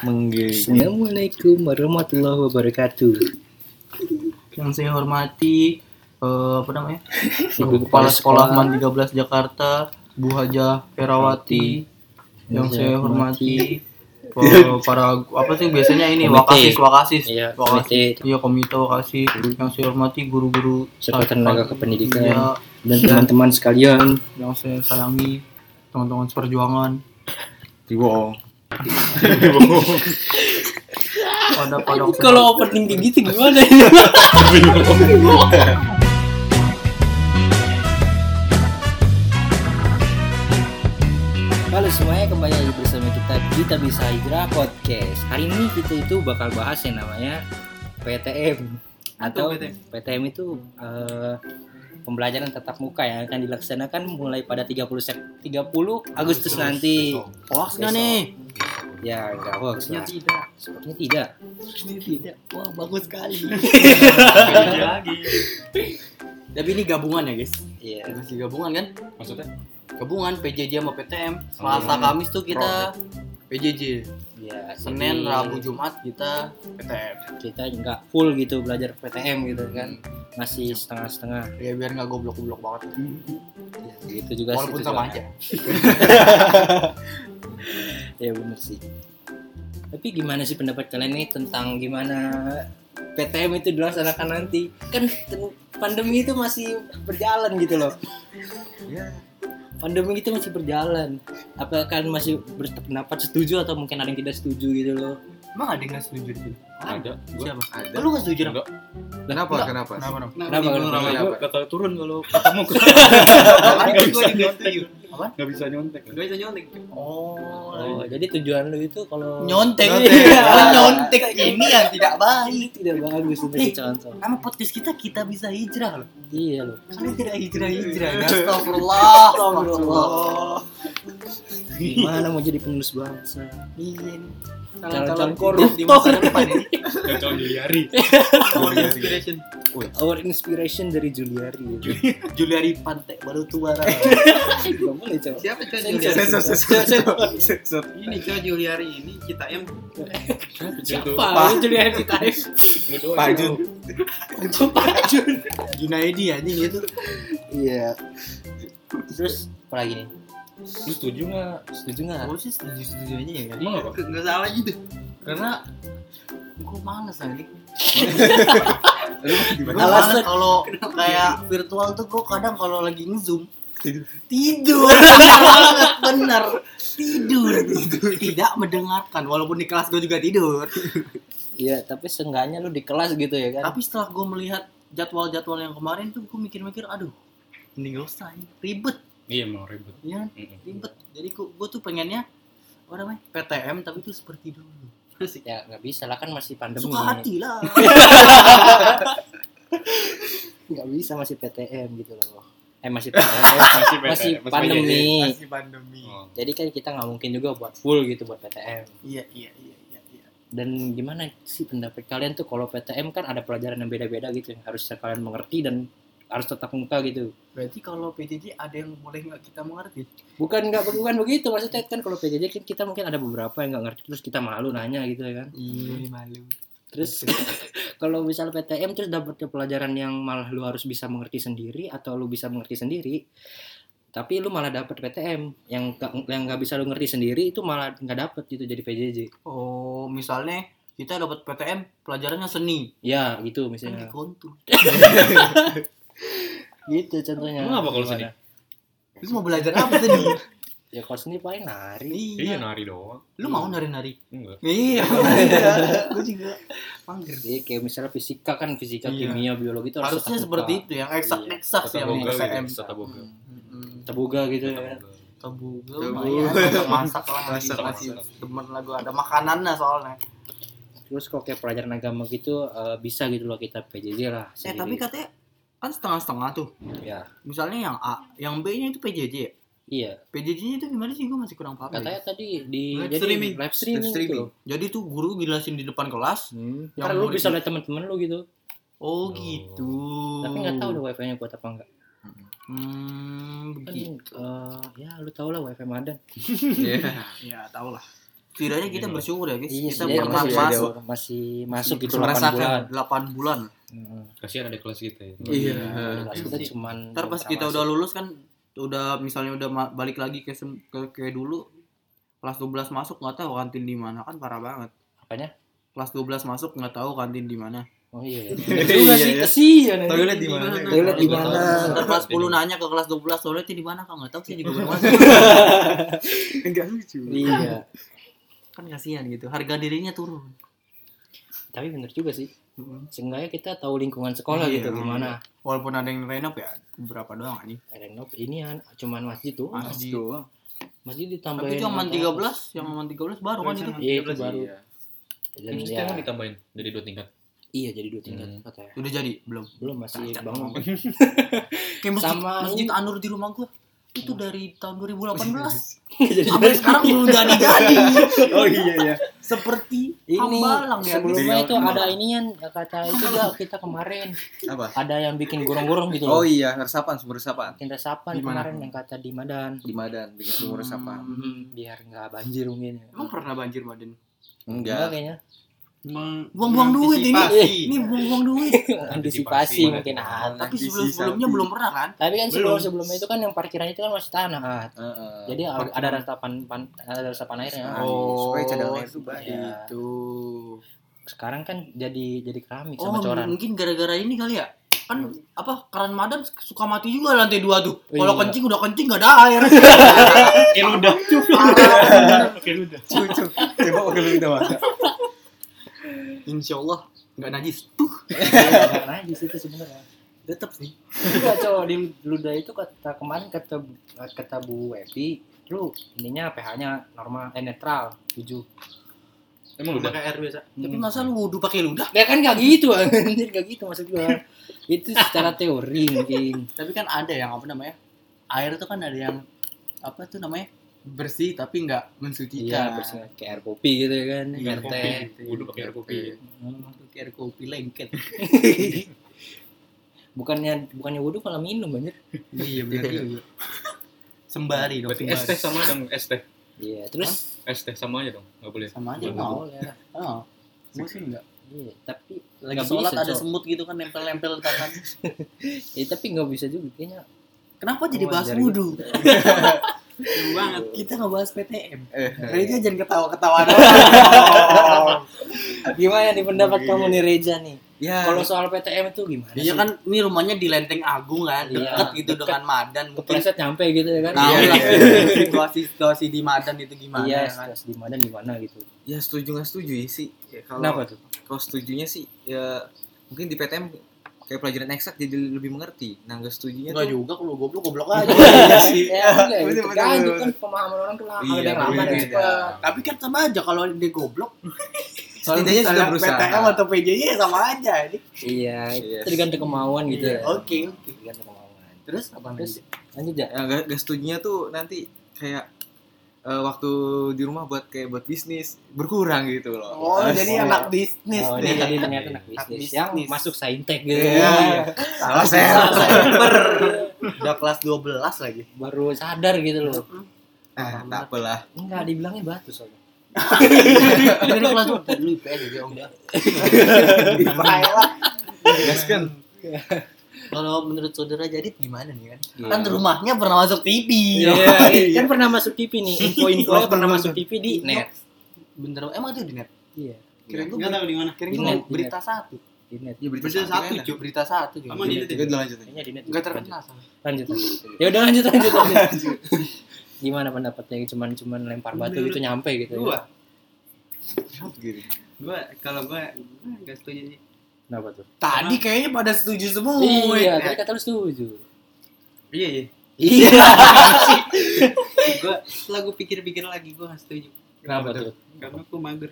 Assalamualaikum warahmatullahi wabarakatuh. Yang saya hormati eh, apa namanya? Ibu Kepala Sekolah. Man 13 Jakarta, Bu Haja Herawati. Yang saya hormati eh, para apa sih biasanya ini Komite. wakasis wakasis Iya, wakasis komite. iya komite wakasis yang saya hormati guru-guru Serta tenaga kependidikan. iya, Dan teman-teman sekalian, yang saya sayangi teman-teman seperjuangan Wow. Kalau opening kayak gitu gimana? Halo semuanya kembali lagi bersama kita kita bisa hijrah podcast. Hari ini kita itu bakal bahas yang namanya PTM atau PTM? PTM itu eh, pembelajaran tatap muka yang akan dilaksanakan mulai pada 30 Sep 30 Agustus nanti. hoax nggak nih? Ya, enggak hoax lah. tidak. Sepertinya tidak. Tidak. Wah bagus sekali. lagi. Tapi ini gabungan ya guys. Iya. Masih gabungan kan? Maksudnya? Gabungan PJJ sama PTM. Selasa Oh. Kamis tuh kita PJJ. Ya, Senin, jadi Rabu, Jumat kita PTM. kita nggak full gitu belajar PTM gitu kan. Masih setengah-setengah. Ya biar nggak goblok-goblok banget. Ya, gitu juga Walaupun sama aja. Ya bener sih. Tapi gimana sih pendapat kalian nih tentang gimana PTM itu dilaksanakan nanti? Kan pandemi itu masih berjalan gitu loh. Ya. Pandemi itu masih berjalan. Apakah kalian masih berpendapat setuju atau mungkin ada yang tidak setuju gitu loh? Emang ada yang nggak setuju sini? Ada. Gua Siapa? ada. Lu nggak setuju dong? Enggak. Kenapa? Enggak. Kenapa? Kenapa dong? Kenapa? Kenapa? Kenapa? Bakal turun kalau ketemu Nggak bisa nyontek. Apa? Enggak bisa nyontek. Gak bisa nyontek. Oh. Oh, jadi tujuan lu itu kalau Nyontek. Nyontek. Iya, nyontek ini yang tidak baik. tidak bagus untuk Eh. dicontoh. Nama podcast kita kita bisa hijrah loh. Iya loh. Kalian tidak hijrah hijrah. Astagfirullah. Astagfirullah. Gimana mau jadi penulis bangsa? Iya. Calon-calon koruptor di masa depan ini. Kacau Juliari. Our inspiration. Our inspiration dari Juliari. Juliari Pantai baru tua. Gak boleh coba. Siapa coy Sensor, sensor, Sensor. Ini coy Juliari ini kita yang Siapa? Juliari Citaim. Pak Jun. Pak Jun. Junaidi anjing itu. Iya. Terus apa lagi nih? Lu setuju enggak? Setuju nggak? Gue sih setuju setuju aja ya. Emang apa? Nggak salah gitu. Karena gue males. Gue Alasan- kalau kayak virtual tuh gue kadang kalau lagi nge-zoom tidur banget bener tidur tidak mendengarkan walaupun di kelas gue juga tidur Iya, tapi seenggaknya lu di kelas gitu ya kan? tapi setelah gue melihat jadwal-jadwal yang kemarin tuh gue mikir-mikir aduh mending gak usah ribet Iya emang ribet. ya Mm-mm. ribet jadi gue tuh pengennya apa namanya PTM tapi itu seperti dulu Ya nggak bisa lah kan masih pandemi. suka hati lah Nggak bisa masih PTM gitu loh. Eh masih PTM. Masih masih pandemi. masih pandemi Oh. Jadi kan kita nggak mungkin juga buat full gitu buat PTM. iya iya iya iya iya Dan gimana sih pendapat kalian tuh kalau PTM kan ada pelajaran yang beda-beda gitu yang harus kalian mengerti dan harus tetap muka gitu. berarti kalau PJJ ada yang boleh nggak kita mengerti? Bukan nggak bukan begitu. Maksudnya kan kalau PJJ kan kita mungkin ada beberapa yang nggak ngerti terus kita malu nanya gitu ya kan. iya malu. Terus kalau misal PTM terus dapat pelajaran yang malah lu harus bisa mengerti sendiri atau lu bisa mengerti sendiri tapi lu malah dapat PTM yang nggak yang nggak bisa lu ngerti sendiri itu malah nggak dapet gitu jadi PJJ oh misalnya kita dapat PTM pelajarannya seni. Ya gitu kan misalnya kontur gitu contohnya Emang apa kalau seni? terus mau belajar apa seni ya kalau seni paling nari Iya iya nari doang. lu mau nari-nari Enggak. iya gue juga panggil Iya kayak misalnya fisika kan fisika Iya. kimia biologi itu harus harusnya seperti itu yang eksak Iya. eksak sih yang boga STM gitu. Tata boga. tebuga gitu ya Tabu. lumayan masak lah Masak, masih demen lah gue ada makanannya soalnya terus kalau kayak pelajaran agama gitu eh, bisa gitu loh kita PJJ lah eh sendiri. tapi katanya kan setengah-setengah tuh ya misalnya yang A yang B nya itu PJJ ya? iya PJJ nya itu gimana sih gue masih kurang paham katanya tadi di Live jadi streaming. live streaming, Live streaming. gitu jadi tuh guru jelasin di depan kelas Hmm. Yang lu bisa lihat temen-temen lu gitu. oh gitu Tapi nggak tahu deh wifi-nya buat apa enggak. hmm Kan begitu eh, ya lu tau lah wifi Madan. Iya. ya tau lah setidaknya kita Minimal. bersyukur ya guys Iya, kita pernah masih, masuk masih masuk gitu 8 merasakan bulan. 8 bulan Heeh. Kasihan ada kelas kita ya. Iya. Kelas kita cuman ntar pas kita udah lulus kan udah misalnya udah balik lagi ke sem- ke kayak dulu kelas 12 masuk nggak tahu kantin di mana kan parah banget apanya? kelas 12 masuk nggak tahu kantin di mana Oh iya. Iya, Itu juga sih iya. kesian. Toilet di mana? Toilet di mana? Ntar kelas 10 nanya ke kelas 12 toiletnya di mana kak nggak tahu sih juga belum masuk Enggak lucu. Iya. kan kasihan gitu harga dirinya turun Tapi bener juga sih. Seenggaknya kita tahu lingkungan sekolah Iya. gitu gimana. walaupun ada yang renov ya berapa doang anjing Renov ini kan cuman masjid tuh. Masjid. doang. Masjid tapi ditambahin. itu yang aman apa? 13 yang aman 13 baru kan itu Iya, itu baru. Iya. Dan ya, kan ditambahin jadi dua tingkat. iya jadi dua tingkat Hmm. katanya. udah jadi belum Belum masih Cacat bangun. kayak masjid, Sama masjid ini. Anur di rumah gua itu dari tahun 2018 Jadi sampai sekarang belum jadi jadi Oh iya iya. seperti ini hambalang ya sebelumnya itu ada inian kata itu juga kita kemarin Apa? ada yang bikin gorong-gorong gitu Oh loh. iya, resapan sumber resapan Bikin resapan Di mana? kemarin yang kata di Madan. di Madan bikin sumber resapan. Hmm, biar nggak banjir mungkin ya. emang pernah banjir Maden Enggak Enggak. kayaknya. Buang-buang duit ini ini buang-buang duit Antisipasi mungkin ada. tapi Visi sebelum-sebelumnya sapi. belum pernah kan Tapi kan sebelum Belum. sebelumnya itu kan yang parkiran itu kan masih tanah. At. Heeh. Jadi ada resapan pan, ada resapan airnya. Oh, supaya cadangan air tuh baik. Iya. itu Sekarang kan jadi jadi keramik oh sama coran. mungkin gara-gara ini kali ya kan apa keran Madan suka mati juga lantai dua tuh kalau Iya. kencing udah kencing nggak ada air Kayak udah. Parah, Kayak udah. Cucu. Coba lu udah. Insya Allah nggak najis tuh Karena di situ sebenarnya. tetap sih Enggak cowok di Luda itu kata kemarin kata kata Bu Epi lu ininya pH-nya normal eh netral 7. Emang udah. pakai air biasa Hmm. tapi masa lu wudhu pakai ludah Ya kan gak gitu anjir gak gitu maksud gua. itu secara teori mungkin. tapi kan ada yang apa namanya air tuh kan ada yang apa tuh namanya bersih tapi nggak mensucikan Iya, bersih kayak air kopi gitu ya kan, Iya, air Kopi. teh. Wudhu pakai air kopi. Hmm. Pakai air kopi lengket Bukannya bukannya wudhu malah minum anjir. iya benar juga sembari dong Berarti es teh sama dong, es teh. Iya, terus Es teh sama aja dong, nggak boleh. sama aja ya mau mau ya. oh gue sih enggak Iya, tapi lagi Nggak sholat ada semut gitu kan nempel-nempel di tangan ya tapi nggak bisa juga kayaknya. kenapa jadi Oh, bahas wudhu Jauh banget kita nggak bahas PTM Eh. Reja jangan ketawa-ketawa dong Gimana nih pendapat kamu nih Reja nih? Ya. Kalau soal PTM itu gimana Iya kan ini rumahnya di Lenteng Agung kan Iya, deket gitu deket. dengan Madan kepleset nyampe gitu ya kan? tahu Iya, lah situasi-situasi di Madan itu gimana Iya, ya kan stres di mana gimana gitu. ya setuju nggak setuju ya sih. Ya, kalau Kenapa tuh? kalau setujunya sih ya mungkin di PTM kayak pelajaran eksak jadi lebih mengerti. Nah, nggak setujunya Enggak tuh juga kalau goblok goblok aja iya sih. Ya, enggak, Betul, itu kan, kan pemahaman orang tuh lama, Iya, ada lama berbeda. cepat. tapi kan sama aja kalau dia goblok Setidaknya sudah berusaha. PTM atau PJJ sama aja ini Iya, Yes. itu tergantung kemauan gitu. Iya, ya. oke oke Tergantung kemauan. terus apa Terus lagi lanjut ya. Ya, nggak nggak setujunya tuh nanti kayak eh, waktu di rumah buat kayak buat bisnis berkurang gitu loh. oh Terus- jadi oh. anak bisnis Oh, nih jadi ternyata anak Anak bisnis yang bisnis. masuk saintek gitu. Iya. Salah saya. udah kelas 12 lagi Baru sadar gitu loh. Ah, tak apalah. Enggak dibilangin batu soalnya. dari kelas 2 dulu IPS juga udah lah. Gaskan. Kalau menurut saudara Jadit gimana nih kan Iya. kan rumahnya pernah masuk TV Iya, kan pernah masuk TV nih. Info-info pernah masuk TV di net. bener emang itu di net Iya, kira gue Nggak tahu di mana. kira Di gue net, di berita satu di net. Ya berita Berita satu. Cuk. berita satu juga Aman di net. Dulu lanjut. Kayaknya di net. nggak Lanjut. terkenal sama Lanjut. Ya udah lanjut lanjut lanjut. Gimana pendapatnya cuman cuman lempar batu gitu nyampe gitu. Gua, Gitu. gua kalau gua gua nggak setuju sih. Kenapa tuh? tadi kayaknya pada setuju semua Iya, tadi kata lu setuju. Iya iya. Iya. Gua setelah gua pikir-pikir lagi gua nggak setuju. Kenapa tuh? Karena aku mager.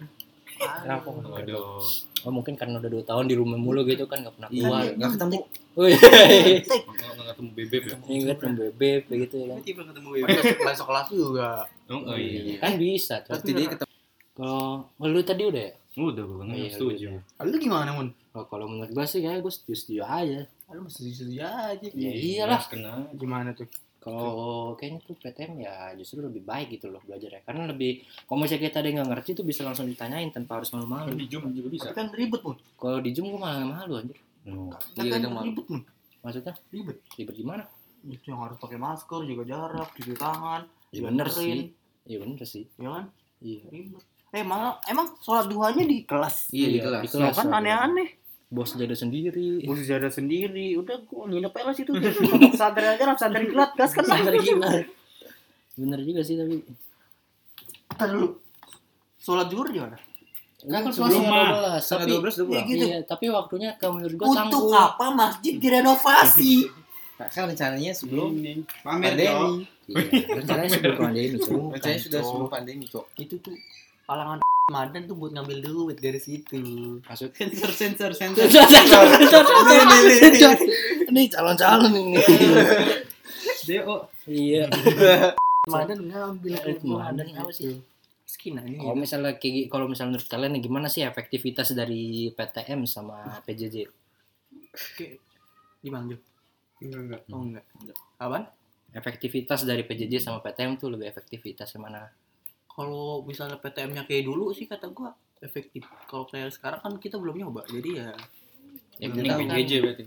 Kenapa? Waduh. Oh mungkin karena udah dua tahun di rumah mulu gitu kan nggak pernah Iya, keluar. nggak ketemu. Wih, Nggak nggak ketemu bebek ya? ingat bebek begitu ya kan. Tiba ketemu Besok besok kelas juga Oh, oh iya. Kan bisa. tuh. Pasti dia ketemu. Kalau kalau lu tadi udah ya? Udah gue nggak Iya, setuju. udah. lu gimana mun Oh, kalau menurut gua sih kayak gua setuju, setuju aja. lu mesti setuju aja Ya iyalah. Gas kena. gimana tuh Kalau kayaknya tuh PTM ya justru lebih baik gitu loh belajarnya. Karena lebih kalau misalnya kita ada yang nggak ngerti tuh bisa langsung ditanyain tanpa harus malu-malu. Kan di Zoom juga bisa. Tapi kan ribet pun. Kalau di Zoom gue malah malu anjir. Kan Iya, kan ribet pun. Maksudnya Ribet. ribet gimana? Itu yang harus pakai masker, jaga jarak, cuci tangan, Ya bener sih. Iya bener sih. Ya kan? Iya. Ribet. Eh malah emang sholat duhanya di kelas. Iya, di Iya, kelas. di kelas. kan aneh-aneh. Bos jaga sendiri. Bos jaga sendiri, udah gua nginep aja situ. Sadar aja lah, sadar kilat, gas kan Sadar gila. Bener juga sih tapi. Ntar dulu. Sholat zuhur di mana? Kan sebelum mah. tapi, 12 udah pulang. gitu. Iya, tapi waktunya kalau menurut gue Untuk canggung. apa masjid direnovasi? Kan rencananya sebelum Ini. Pamer pandemi. dong. Iya, rencananya sebelum pandemi, Cok. Rencananya sudah sebelum pandemi, Cok. Itu tuh kalangan Madan tuh buat ngambil duit dari situ. Maksud Sensor sensor sensor. Ini calon-calon ini. DO. Iya. Madan ngambil Madan apa sih? Skina ini. Kalau misalnya kayak kalau misalnya menurut kalian gimana sih efektivitas dari PTM sama PJJ? Oke. Gimana, Jo? Enggak enggak. Oh enggak. Apaan? Efektivitas dari PJJ sama PTM tuh lebih efektivitas yang mana? Kalau misalnya PTM-nya kayak dulu sih kata gua efektif. Kalau kayak sekarang kan kita belum nyoba. Jadi ya Ya, tahu kan. PJJ berarti.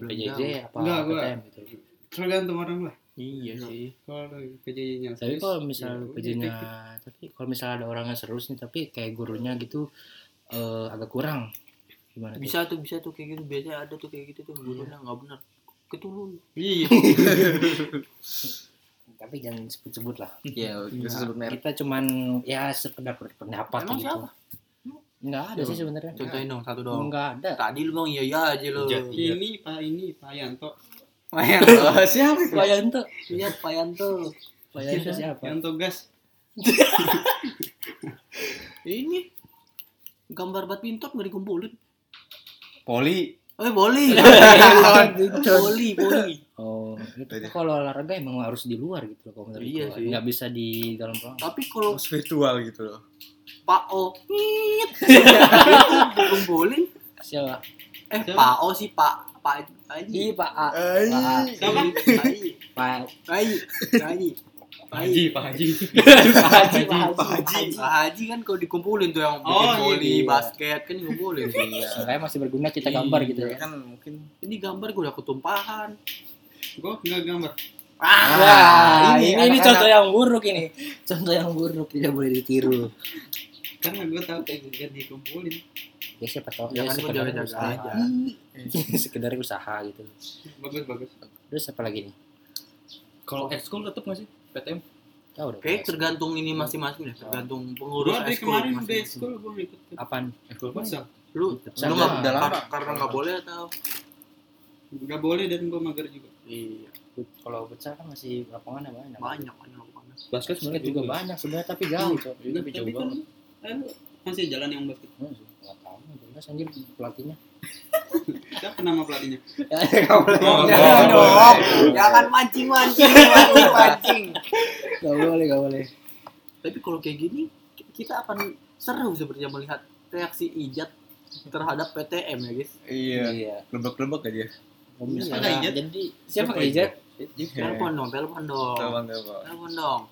PJJ apa Enggak, gua- PTM gitu. Tergantung orang lah. iya sih. Kalau PJJ-nya. Tapi kalau misalnya ya, PJ-nya, efektif. tapi kalau misalnya ada orang yang serius nih, tapi kayak gurunya gitu eh, agak kurang. Gimana tuh? Bisa tuh, bisa tuh kayak gitu. Biasanya ada tuh kayak gitu tuh gurunya nggak benar. Ketulul. Iya. Tapi jangan sebut-sebut lah. Iya, Iya. bisa sebut merek. Kita cuman ya sekedar berpendapat Emang gitu. siapa? Enggak ada sih sebenarnya. Contohin dong satu dong. Enggak ada. Tadi lu bang iya iya aja lo. Iya. Ini Pak ini Pak Yanto. Oh, siapa? Pak Yanto. Lihat Pak Yanto. Pak Yanto siapa? Yanto gas. Ini gambar badminton nggak dikumpulin. Poli. Eh boli. Badminton. boli, boli. Oh, itu Beda. kalau olahraga emang harus di luar gitu loh kalau menurut Iya sih. Nggak bisa di dalam ruangan. Tapi kalau virtual gitu loh. Pak O dikumpulin. Siapa? Eh Pak O sih Pak Pak. Iya, Pak A. Ai. Pak A. Siapa? Pak Haji. Pak Pak Haji. Pak Haji. Pak Haji, Pak Haji. Pak Haji, Pak Haji. Pak Haji kan kalau dikumpulin tuh yang bikin Oh, iya, voli, iya. basket kan dikumpulin. Makanya masih berguna kita gambar gitu Iya ya. kan mungkin Ini gambar gue udah ketumpahan. Gue enggak gambar. Ah, Wah, ini, ini anak-anak. contoh yang buruk ini. Contoh yang buruk tidak boleh ditiru. Karena gue tahu kayak dikumpulin. Ya siapa tahu Ya ya, gua sekedar usaha. aja. sekedar usaha gitu. Bagus bagus. Terus apa lagi nih? Kalau ekskul tetap nggak sih PTM? Tahu dong. Kayak tergantung ini masing-masing ya, tergantung pengurus Gue dari ekskul kemarin udah masing-masing. ekskul gue ikut. Apaan? Ekskul futsal. Lu lu nggak Udah lama. kar- karena nggak boleh atau? Enggak boleh dan gue mager juga. Iya, Kalau besar kan masih lapangannya banyak. banyak banyak banyak. Basket Basket juga banyak sebenarnya tapi jauh, Cok. Juga Tapi jauh kan banget. eh, masih jalan yang basket. Enggak tahu, jelas anjir pelatihnya. Siapa nama pelatihnya? Enggak boleh. Oh, Jangan oh, dong, jangan mancing mancing mancing mancing. Enggak boleh, enggak boleh. Tapi kalau kayak gini, kita akan seru sebenarnya melihat reaksi Ijat terhadap PTM ya guys. iya. Iya. Lebek-lebek aja. Kalau Siapa misalnya Ijat? jadi siapa Siapa Ijat? Telepon dong, telepon dong, telepon dong.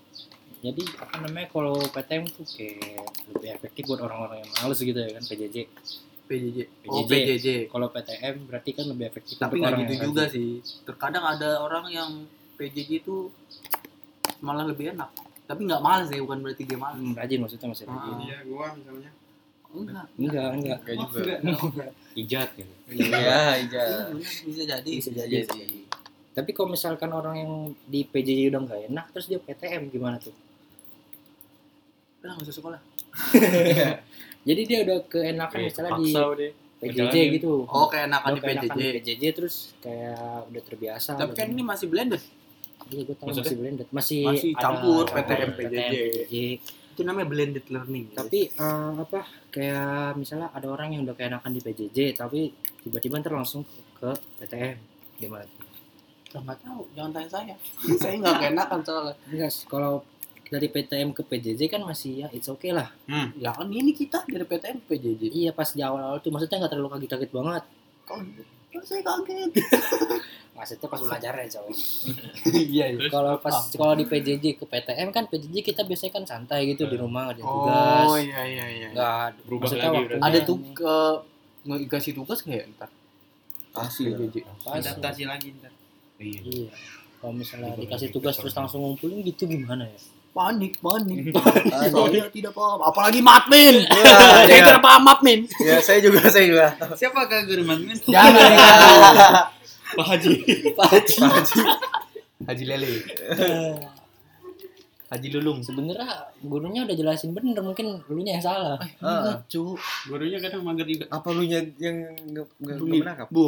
Jadi apa namanya kalau PTM tuh kayak lebih efektif buat orang-orang yang males gitu ya kan PJJ. PJJ. Oh PJJ. PJJ. Kalau PTM berarti kan lebih efektif Tapi nggak gitu juga rajin. sih. Terkadang ada orang yang PJJ itu malah lebih enak. Tapi nggak malas ya, bukan berarti dia malas. Hmm, rajin maksudnya masih rajin. Ah. Iya, gua misalnya. Enggak. Enggak, enggak. Kayak Oh, juga. enggak. Ijat gitu. Iya, iya. Iya, benar, bisa jadi. Bisa jadi. Iya sih. Tapi kalau misalkan orang yang di PJJ udah nggak enak terus dia PTM gimana tuh? Udah nggak usah sekolah. Jadi dia udah keenakan misalnya di deh. PJJ Ngejalanin. gitu. Oh, kayak enakan Udah di keenakan PJJ. di PJJ terus kayak udah terbiasa. Tapi kan ini masih blended. Iya, gue tahu Maksudnya? masih blended. Masih, Masih ada campur campur PTM, PJJ. Itu namanya blended learning. guys. Tapi eh, apa kayak misalnya ada orang yang udah keenakan di PJJ tapi tiba-tiba ntar langsung ke PTM gimana? Nggak tahu, jangan tanya saya. saya nggak keenakan soalnya. Enggak, kalau dari PTM ke PJJ kan masih ya it's okay lah. Ya kan ini kita dari PTN ke PJJ. Iya pas di awal-awal tuh maksudnya nggak terlalu kaget-kaget banget. Saya kaget. Maksudnya pas belajarnya cowok iya kalau pas kalau di PJJ ke PTM kan PJJ kita biasanya kan santai gitu di rumah ngerjain tugas. oh iya iya iya. Nggak Berubah lagi waktunya ada yang- tuh ke ngasih tugas kayak ntar? Asli PJJ. pas adaptasi lagi ntar? Iya. iya. Kalau misalnya dikasih tugas terus langsung ngumpulin gitu gimana ya panik panik. Saya tidak paham apalagi matmin. Iya, saya iya. tidak paham matmin. Ya saya juga saya juga. Siapa kak guru matmen jangan. Pak Haji. Haji. Haji. Lele. Haji Lulung. Sebenarnya gurunya udah jelasin bener mungkin lunya yang salah. Ah. cu gurunya kadang mager juga. Apa lu nya yang nggak nggak menangkap bu.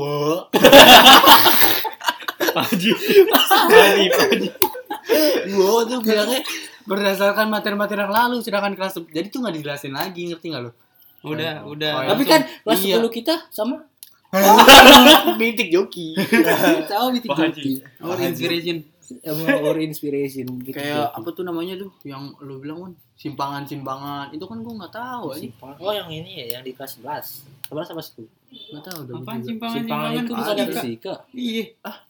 Pak Haji. Pak Haji. Pak Haji. bu tuh bilangnya berdasarkan materi-materi yang lalu sedangkan kelas jadi tuh nggak dijelasin lagi ngerti nggak lo udah udah. Oh, tapi langsung. kan kelas Iya. 10 kita sama. Bintik joki. Pak Haji. joki. Oh inspiration. Or inspiration kayak apa tuh namanya tuh yang lu bilang kan simpangan simpangan itu kan gua nggak tahu aja oh yang ini ya yang di kelas 11 11 apa 10 nggak tahu udah apaan juga. simpangan simpangan itu? bukan ada. dari fisika iya.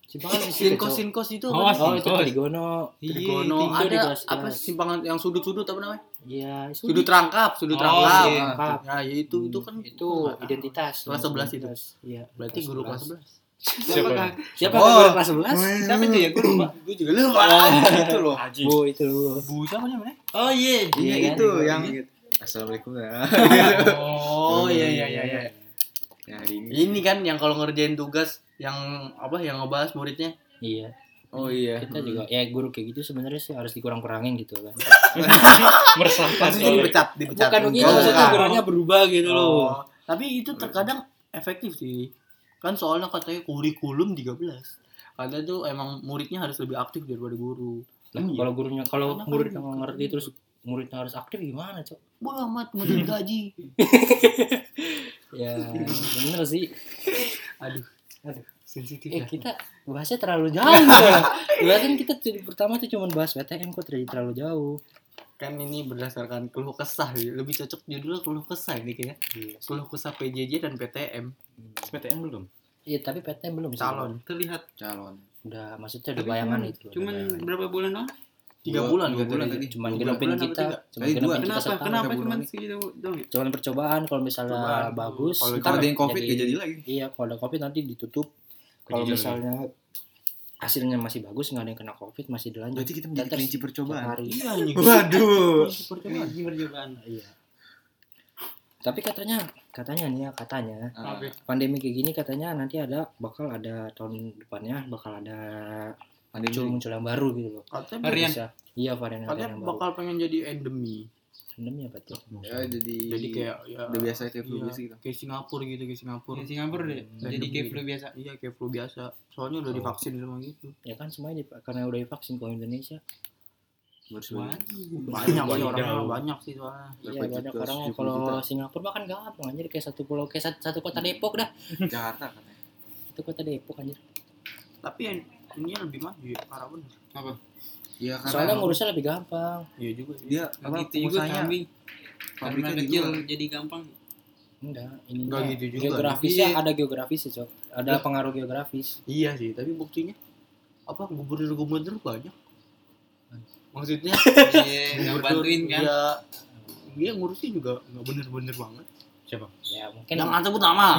Simpangan fisika sinkos sinkos itu Oh, apa oh itu. trigono trigono Iya, ada apa simpangan yang sudut-sudut apa namanya? Iya sudut. Rangkap sudut Oh, rangkap. iya. nah ya itu itu kan itu identitas. Kelas 11 itu. Iya. Berarti guru kelas 11 siapa? Siapa? Oh. guru kelas 11 siapa itu ya? Gue lupa. Gue juga lupa. Itu loh. Bu itu bu siapa namanya? Oh iya iya Iya kan? itu yang assalamualaikum. Ya oh iya iya iya. Iya ya hari ini ini kan yang kalau ngerjain tugas yang apa yang ngebahas muridnya. Iya. Oh iya. Kita juga ya guru kayak gitu sebenarnya sih harus dikurang-kurangin gitu kan. Meresahkan. maksudnya dipecat dipecat. Bukan begitu Oh, maksudnya gurunya berubah gitu loh. Oh, tapi itu terkadang efektif sih. Kan soalnya katanya kurikulum 13 katanya tuh emang muridnya harus lebih aktif daripada guru. Lah, kalau gurunya kalau kan muridnya nggak gitu. ngerti terus muridnya harus aktif gimana cok? Bodo amat mau jadi gaji. Ya bener sih. Aduh aduh. Sensitif eh ya. kita bahasnya terlalu jauh ya. Bahkan kita tuh pertama tuh cuma bahas PTM kok terlalu terlalu jauh. Kan ini berdasarkan keluh kesah ya. lebih cocok judulnya keluh kesah ini kayaknya keluh kesah PJJ dan PTM PTM belum. iya tapi PTM belum calon terlihat. Calon. Udah maksudnya udah bayangan itu cuman berapa bulan doang tiga Dua- bulan dua bulan tadi. cuman genepin bulan apa kita cuman dua. genepin kita setahun kenapa bulan. segitu ya? cuman percobaan kalau misalnya Percobaan. bagus Kalau ada yang covid gak jadi lagi. Iya kalau ada covid nanti ditutup. Kalau Kejijal misalnya hasilnya masih bagus nggak ada yang kena covid masih dilanjut. Berarti kita menjadi kelinci percobaan. hari. Iya waduh. Percobaan. Lagi percobaan. Iya. Tapi katanya katanya nih ya katanya Ah, pandemi kayak gini katanya nanti ada bakal ada tahun depannya bakal ada. Muncul muncul yang baru gitu loh. Katanya Varian. bisa iya varian yang baru. bakal pengen jadi endemi. Pandemi apa tuh? Ya jadi jadi kayak ya udah biasa kayak flu iya, biasa gitu. kayak Singapura gitu kayak Singapura. Di Singapura deh. Hmm. jadi kayak flu biasa. Iya kayak flu biasa. Soalnya udah Oh. divaksin semua gitu. Ya kan semuanya di- karena udah divaksin kalau Indonesia. Bersuara. banyak Wadidaw. orangnya banyak sih soalnya. Iya banyak orang 70 kalau. Singapura makan gampang anjir. Kayak satu pulau kayak satu, satu kota Depok dah. Jakarta katanya. Satu kota Depok anjir. Tapi yang ini lebih maju ya parah bener. Apa? Ya karena soalnya ngurusnya lebih gampang. Iya juga sih. Dia apa gitu juga kambing karena kecil luar jadi gampang. Enggak ini Nggak gitu juga. geografisnya Iya. ada geografisnya cok. Ada pengaruh geografis. Iya sih tapi buktinya apa gubernur gubernur banyak. Maksudnya iya bantuin kan. iya. Dia ngurusnya juga nggak bener-bener banget Siapa? ya mungkin jangan sebut nama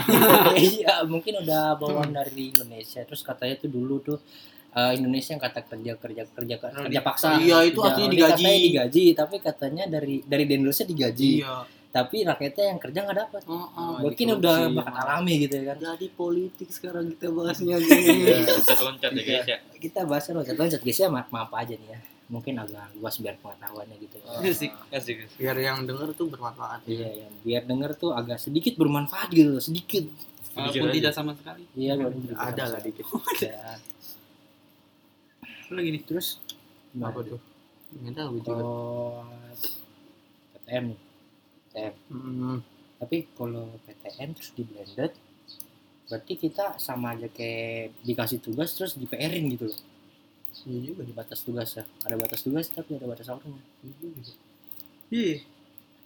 iya mungkin udah bawaan dari Indonesia. Terus katanya tuh dulu tuh eh, Indonesia yang kata kerja kerja kerja kerja paksa. Iya, itu Kerja- artinya digaji. digaji tapi katanya dari dari Indonesia digaji. Iya. Tapi rakyatnya yang kerja nggak dapat oh, oh, mungkin dikorupsi, udah bakal Mas. alami gitu ya kan. Jadi politik sekarang kita bahasnya Iya, gini loncat ya guys ya. kita bahasnya loncat loncat guys ya. Maaf maaf aja nih ya mungkin agak luas biar pengetahuannya gitu asik Asik. asik. biar yang denger tuh bermanfaat. Iya ya biar denger tuh agak sedikit bermanfaat gitu sedikit. Walaupun tidak sama sekali. Iya walaupun ada lah dikit. Ya, Apa lagi nih terus? Apa tuh? Nggak tahu juga. PTM nih PTM Hmm, tapi kalau PTM terus di blended berarti kita sama aja kayak dikasih tugas terus di PR-in gitu loh iya juga di batas tugas ya ada batas tugas tapi ada batas waktunya Iya juga. iya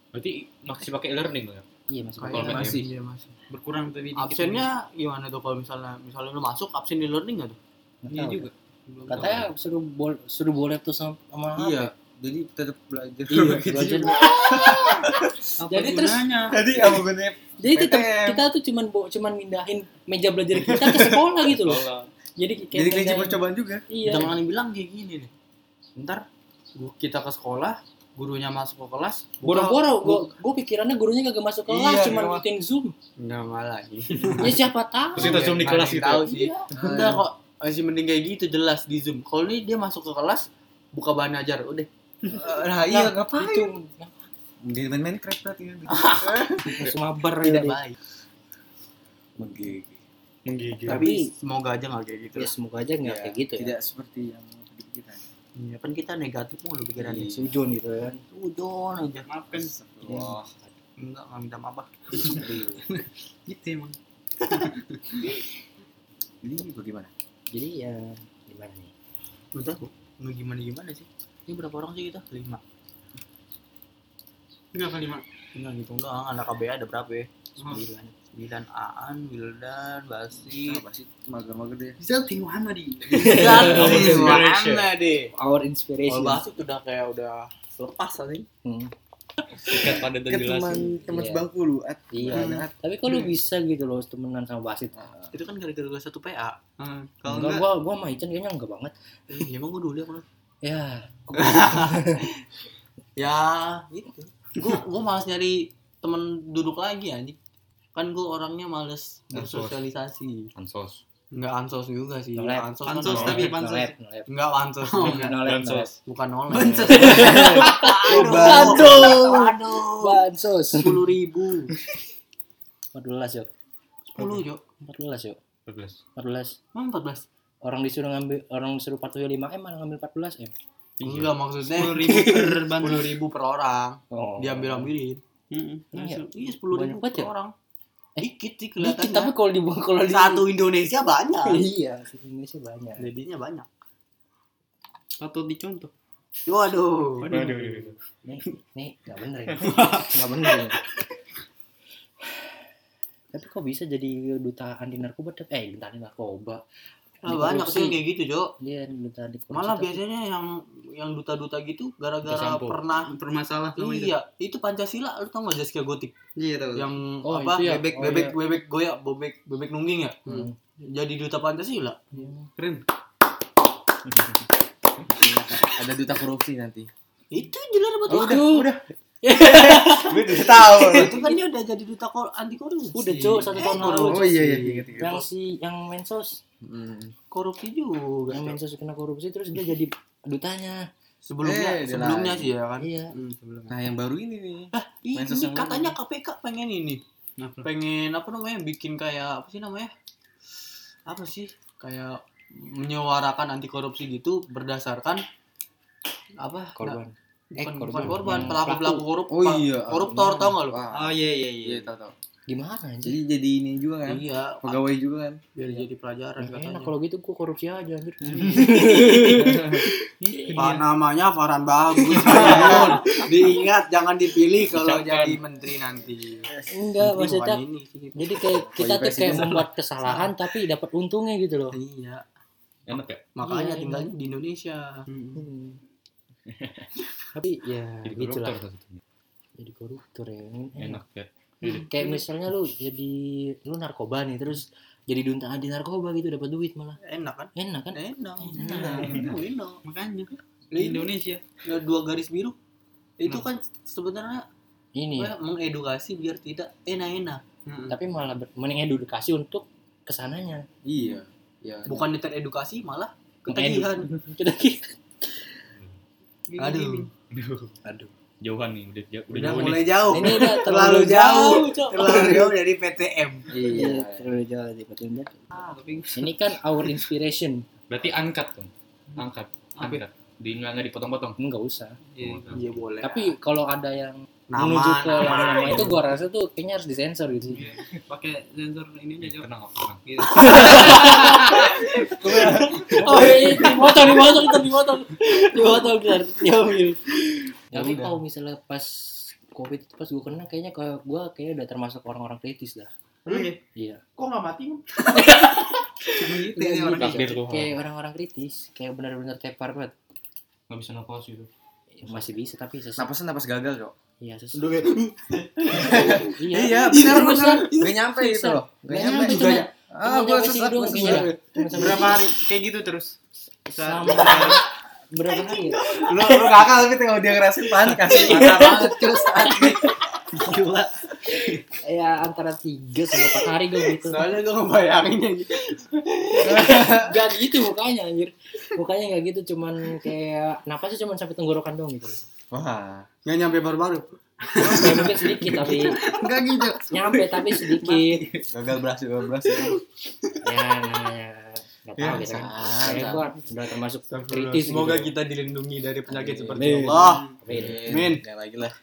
Berarti masih pakai learning ya? Iya masih Kayak pakai. masih. Iya, masih. Berkurang tapi dikit. Absennya gimana tuh kalau misalnya misalnya lu masuk absen di learning nggak tuh? Iya tahu. juga. Belum Katanya suruh bol suruh boleh tuh sama sama. Iya. Jadi tetap belajar. Iya, Gitu belajar. tahu. Apa Jadi terus- gunanya? Jadi apa gunanya? Jadi kita PTM. kita tuh cuman cuman mindahin meja belajar kita ke sekolah gitu loh. Jadi kayak Jadi kelinci percobaan juga. Iya. Jangan bilang kayak gini nih. Ntar gua- kita ke sekolah, gurunya masuk ke kelas, Boro-boro gua gua pikirannya gurunya kagak masuk kelas, Iya, cuman nggak ngikutin Zoom. Enggak malah gitu. Ya siapa tahu. Terus kita zoom di Nggak kelas gitu. Tahu sih. Iya. Enggak kok. Masih mending kayak gitu jelas di Zoom. Kalau ini dia masuk ke kelas, buka bahan ajar, udah. Nah, iya ngapain? Itu Jadi main Minecraft berarti kan. sumabar Tidak ya. baik. Menggigit. Menggigil. Tapi semoga aja nggak kayak gitu. Ya semoga aja nggak kayak gitu ya. Tidak seperti yang kita. Iya, kan kita negatif mulu pikirannya. Iya. Sujun gitu kan. Ujon aja. Maafkan. Wah. Enggak, nggak minta maaf. Gitu emang. Ini bagaimana? Jadi ya gimana nih? Udah, nggak gimana gimana sih? Ini berapa orang sih kita? Lima. Enggak kali mak. Enggak gitu doang. Anak KBA ada berapa ya? Sembilan. Sembilan Aan, Wildan, Basi. Apa sih? Mager-mager deh. Zalti Muhammadi. Zalti mana deh? Our Kalau inspiration. Basi udah kayak udah lepas tadi. Hmm. Sikat pada Kan teman teman Iya. sebangku lu. At. Iya. At. Tapi kalau bisa gitu loh temenan sama Basit. Itu kan gara-gara gue satu PA. Hmm, Kalau Enggak, enggak, gua gua sama Ican kayaknya enggak banget. Eh, emang gue dulu ya kalau Ya, Ya, gitu. Gue gue malas nyari temen duduk lagi anjing. Kan gue orangnya males Ansos. bersosialisasi. ansos. Enggak ansos juga sih. Nolep. Ansos, kan Ansos tapi pansos. Enggak ansos Oh. Bansos. Bukan nolep. Bansos. Aduh. Aduh. Bansos. Sepuluh ribu. 14 yuk. Sepuluh jo. 14 yuk. 14. 14. Emang empat belas? Orang disuruh ngambil orang disuruh patuhi 5 M malah ngambil 14 M. Enggak maksudnya Sepuluh ribu per sepuluh ribu per orang. Oh. Diambil ambilin. Mm-mm. Iya. Iya sepuluh ribu Banyak banget per ya? orang. Eh, Dikit sih Dikit, kelihatannya. tapi kalau di kalau di Satu Indonesia banyak. Iya, di Indonesia banyak. Jadinya banyak. Atau dicontoh. Waduh. Waduh. waduh. Nih, nih enggak bener ya. Enggak bener. ya. Tapi kok bisa jadi duta anti narkoba? Eh, duta anti narkoba. Nah, banyak sih kayak gitu, Jo. Iya, duta. Malah tapi- biasanya yang yang duta-duta gitu gara-gara pernah Bermasalah sama itu. Iya, itu Pancasila lu tau gak Zaskia Gotik Iya tahu. yang Oh, apa itu ya? bebek Oh, bebek iya. bebek goyak bebek bebek nungging ya Hmm. jadi duta Pancasila Keren. Ada duta korupsi nanti. itu jelas betul Oh, udah, udah. Gue udah tahu. itu kan dia udah jadi duta anti korupsi Udah, Cuk, satu tahun lalu. Oh iya iya ingat. Yang si yang mensos, Hmm. korupsi juga yang mensos kena korupsi terus dia jadi dutanya. sebelumnya Eh, sebelumnya sih ya kan Iya. Hmm, sebelum. Nah yang baru ini nih. Ih, Mensos ini yang katanya mana? KPK pengen ini Apa? pengen apa namanya bikin kayak apa sih namanya apa sih kayak menyuarakan anti korupsi gitu berdasarkan apa Korban. bukan, Eh, bukan korban. korban pelaku pelaku korup Oh iya. koruptor tau gak lu Wah. Oh iya iya iya. Iya tahu tahu. Gimana anjir? Jadi jadi ini juga kan. iya Pegawai juga kan. biar jadi pelajaran Nah, katanya enak kalau gitu gua korupsi aja anjir. Pak namanya Farhan Bagus diingat jangan dipilih kalau jadi menteri nanti Enggak, maksudnya jadi kayak kita tuh kayak membuat kesalahan tapi dapat untungnya gitu loh. iya Enak ya? makanya Iya, tinggalnya di Indonesia Hmm. tapi ya Jadi gitu koruptor lah. satu. Jadi koruptor ya. Enak ya. Kayak misalnya lu jadi lu narkoba nih terus jadi duta anti narkoba gitu dapat duit malah. enak kan Enak kan? enak Enak. enak enak Makanya di Indonesia. ya, dua garis biru itu kan sebenarnya Ini apa, mengedukasi biar tidak enak-enak tapi malah mengedukasi untuk ke sananya. Iya. Ya. bukan teredukasi malah ketagihan Ketagihan. aduh Aduh. Jauhan nih, udah jauh, udah udah jauh nih. mulai jauh Ini udah terlalu jauh terlalu jauh dari PTM Iya, terlalu jauh dari petunjuk. Ah, tapi Ini kan our inspiration. berarti angkat dong. Angkat. Angkat. Di nggak nggak dipotong-potong. Enggak usah. Iya. iya boleh Tapi kalau ada yang nama menuju ke nama nama itu gua rasa tuh kayaknya harus disensor gitu sih. Pakai sensor ini aja, Tenang, tenang. Oh iya, dimotong, dimotong, dimotong. Dimotong. Ya, iya. Tapi kalau misalnya pas covid itu pas gue kena kayaknya kayak gue kayak udah termasuk orang-orang kritis dah Lu ya? iya Kok nggak mati? Gitu Iya, ini orang kayak orang-orang kritis kayak benar-benar tepar banget Nggak bisa nafas gitu. Ya, masih bisa tapi sesak Napasnya napas gagal, Cok. iya sesak Udah kayak iya Iya, Iya, benar benar. Gak nyampe gitu loh. Gak nyampe. Juga ya. Ah, gue doang, sesat. iya. Sampai berapa hari kayak gitu terus? sama berapa hari ya? Lu lu kakak tapi tengok dia ngerasain panik kasih parah banget terus Gila. ya antara tiga sampai empat hari gue gitu Soalnya gue ngebayanginnya gitu. gak gitu mukanya anjir mukanya gak gitu cuman kayak napasnya cuman sampai tenggorokan doang gitu Wah, Nggak nyampe baru-baru. ya mungkin sedikit tapi enggak gitu. nyampe tapi sedikit Gagal berhasil, gagal berhasil. ya namanya nggak tahu Ya, gitu kan udah termasuk kritis Semoga gitu. kita dilindungi dari penyakit seperti Amin. Allah. Amin. Min. Gak lagi lah.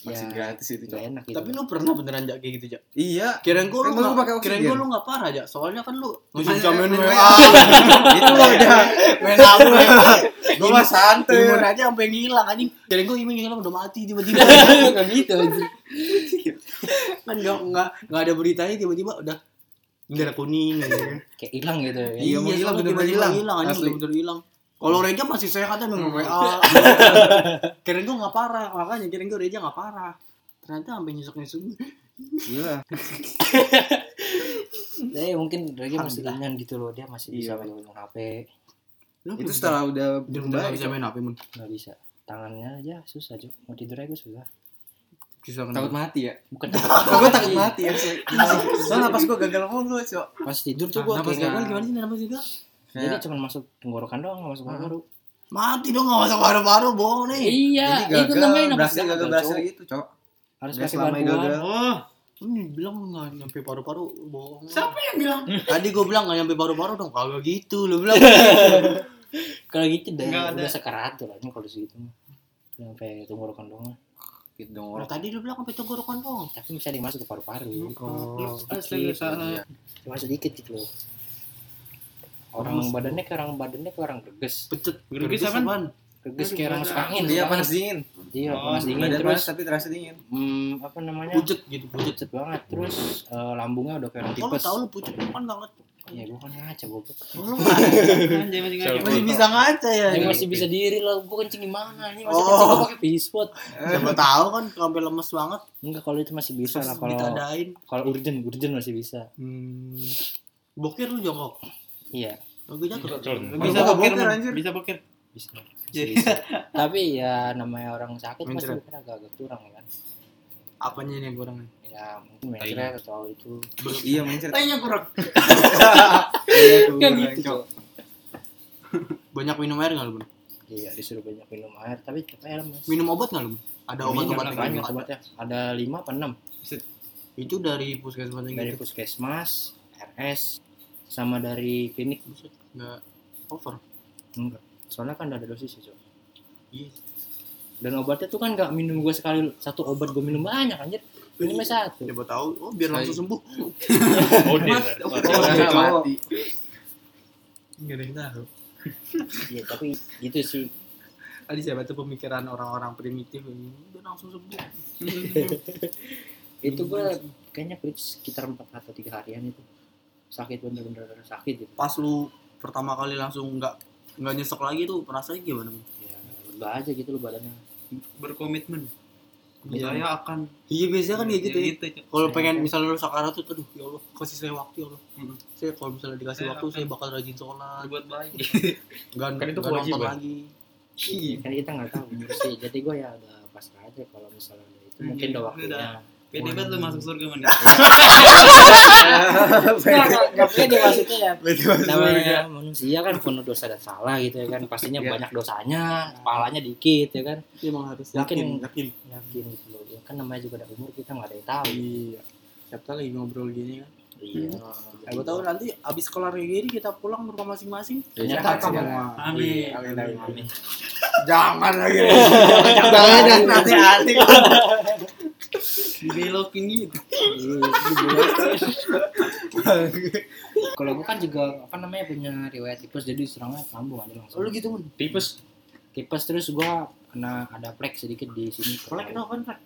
Masih Ya, gratis itu, Cok. enak gitu Tapi lu pernah beneran jak kayak gitu, Jak? Iya. Kirain gua lu Kan gua nggak- pakai kirain oksigen. gua lu nggak parah, Jak. Soalnya kan lu masih Makanya bisa main WA. Itu udah Main HP. Gua mah santai. Imun aja sampai ngilang anjing. Kirain gua imun ngilang udah mati tiba-tiba. nggak gitu anjir. kan enggak enggak enggak ada beritanya tiba-tiba udah bendera kuning gitu kan. kayak hilang gitu ya Iya, mau hilang, tiba-tiba hilang. hilang anjing Asli. bener-bener hilang. Kalau Reja masih sehat aja main WA. kirain gua nggak parah, makanya kirain gua Reja nggak parah. Ternyata sampai nyesek-nyesek. Gila. ya mungkin Regi masih ringan gitu loh dia masih bisa Iya. megang HP Itu setelah udah udah bisa main HP mun. nggak bisa tangannya aja susah Cuk. mau tidur aja gue susah Bisa takut mati ya. bukan Gue takut mati ya. Soalnya napas gue gagal mulu, Cok. pas tidur tuh gue Napas kayak gagal gimana sih napas gagal? jadi cuma masuk tenggorokan doang nggak masuk paru-paru Mati dong nggak masuk paru-paru bohong nih. iya itu gagal, namanya napas berhasil gagal berhasil gitu, Cok. harus pakai selama bantuan gagal. Oh, Ini bilang nggak nyampe paru-paru bohong. siapa yang bilang? Tadi gue bilang nggak nyampe paru-paru dong. Kagak gitu lu bilang. kalau gitu ada. udah sekarat tuh lah ini kalau segitu sampai tenggorokan doang Gitu dong Nah, tadi lu bilang sampai tenggorokan doang. tapi bisa dimasuk ke paru-paru Oh, Astaga, salah. cuma sedikit gitu loh orang badannya kayak orang badannya kayak orang greges Pecet. Gergis apaan? apaan? greges kayak orang masuk angin Iya masuk panas dingin. iya Oh, panas dingin Badan terus panas tapi terasa dingin. hmm, apa namanya Pucet gitu, pucet. banget terus eh, lambungnya udah kayak orang Kalau tipes tahu lu pucet kan banget. Ya gue kan ngaca goblok Anjay masih bisa ngaca ya. ini masih bisa diri lah gue kencing gimana ini masih Oh. kencing gue pakai pispot Siapa tahu kan sampai lemes banget. enggak kalau itu masih bisa lah kalau ditadain. kalau urgent urgent masih bisa Hmm. Bokir lu jongkok. iya Gue jatuh. Bisa Kalau bokir, anjir. bisa bokir. bisa, bisa, tapi ya namanya orang sakit pasti agak-agak kurang ya kan Apanya nih yang kurang? Ya mungkin mencret atau itu Iya mencret. Kayaknya kurang. Iya kurang, gitu. Banyak minum air nggak lu, Bun? iya disuruh banyak minum air tapi tetap air mas Minum obat nggak lu? Ada Minum obat-obat banyak yang obatnya ada lima apa enam Itu dari puskesmas dari gitu. puskesmas RS sama dari klinik Buset, Nggak over. enggak soalnya kan udah ada dosis ya Cok. Iya. dan obatnya tuh kan nggak minum gue sekali satu obat gue minum banyak anjir minumnya satu Siapa tahu, oh biar langsung sembuh. Oh, dia. Oh, Karena Cok. mati. Nggak ada yang tahu. iya tapi gitu sih Tadi siapa tuh pemikiran orang-orang primitif ini udah langsung sembuh. itu gue kayaknya pergi sekitar empat atau tiga harian itu sakit bener-bener sakit gitu Pas lu pertama kali langsung nggak nggak nyesek lagi tuh perasaannya gimana? Ya udah aja gitu loh badannya Berkomitmen. Iya. Saya akan Iya biasanya kan kayak gitu ya. gitu. Kalau pengen misalnya lu sakarat tuh, aduh ya Allah kasih saya waktu ya Allah. Mm. Saya kalau misalnya dikasih Saya waktu saya bakal rajin sholat, Berbuat baik. nggak Kan itu kewajiban. lagi. kan kita nggak tahu sih jadi gue ya udah pasrah aja kalau misalnya itu mungkin Iya, udah waktunya udah. Pede banget lu masuk surga man. nggak pede maksudnya ya namanya manusia kan penuh dosa dan salah gitu ya kan pastinya Iya. banyak dosanya pahalanya dikit ya kan Iya, Emang harus Mungkin- yakin, yakin. yakin gitu loh ya kan namanya juga ada umur kita nggak ada yang tahu Iya. Siapa lagi ngobrol gini kan? iya Siapa tahu nanti abis kayak gini kita pulang ke rumah masing-masing. ternyata Sehat kamu semua. Amin. Amin, amin. Jangan lagi. Jangan hati-hati. Dibelokin gitu. kalau gue kan juga apa namanya punya riwayat tipes jadi serangnya sambung aja langsung Lu gitu mun. Tipes. tipes terus gue kena ada plek sedikit di sini Kolek kenapa kan?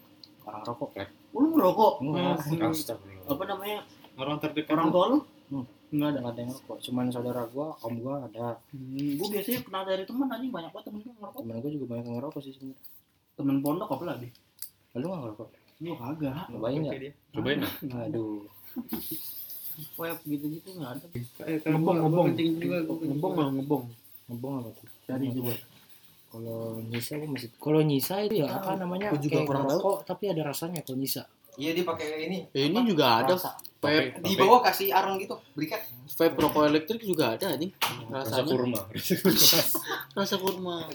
orang rokok Lu ngerokok? enggak Astagfirullah. Apa namanya? Orang terdekat. Orang tua lu? enggak ada nggak ada yang rokok cuman saudara gua om gua ada Hmm, gue biasanya kenal dari teman anjing banyak banget temen gue ngerokok. temen gua juga banyak yang ngerokok sih sebenarnya Temen pondok apa lagi? lu nggak ngerokok Lu kagak. nyobain nggak Cobain lah. aduh Web gitu-gitu nggak ada. Eh, ngebong. juga, ngebong juga. lah ngebong ngebong apa tuh Dari coba. kalau nyisa gua masih kalau nyisa itu ya apa namanya Gua juga kurang tahu. tapi ada rasanya kalau nyisa Iya dia pakai ini. ya ini juga ada vape Di bawah kasih arang gitu, berikat. vape rokok elektrik juga ada nih Rasa kurma. rasa kurma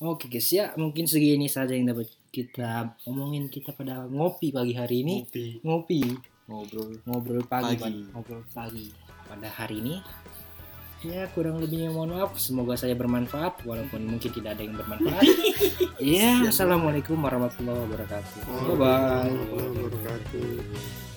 Oke guys. Ya mungkin segini saja yang dapat kita omongin kita pada ngopi pagi hari ini. Ngopi. Ngobrol ngobrol pagi, Pagi. Ngobrol pagi. Pada hari ini ya kurang lebihnya mohon maaf. Semoga saya bermanfaat walaupun mungkin tidak ada yang bermanfaat. Ya assalamualaikum warahmatullahi wabarakatuh. Bye bye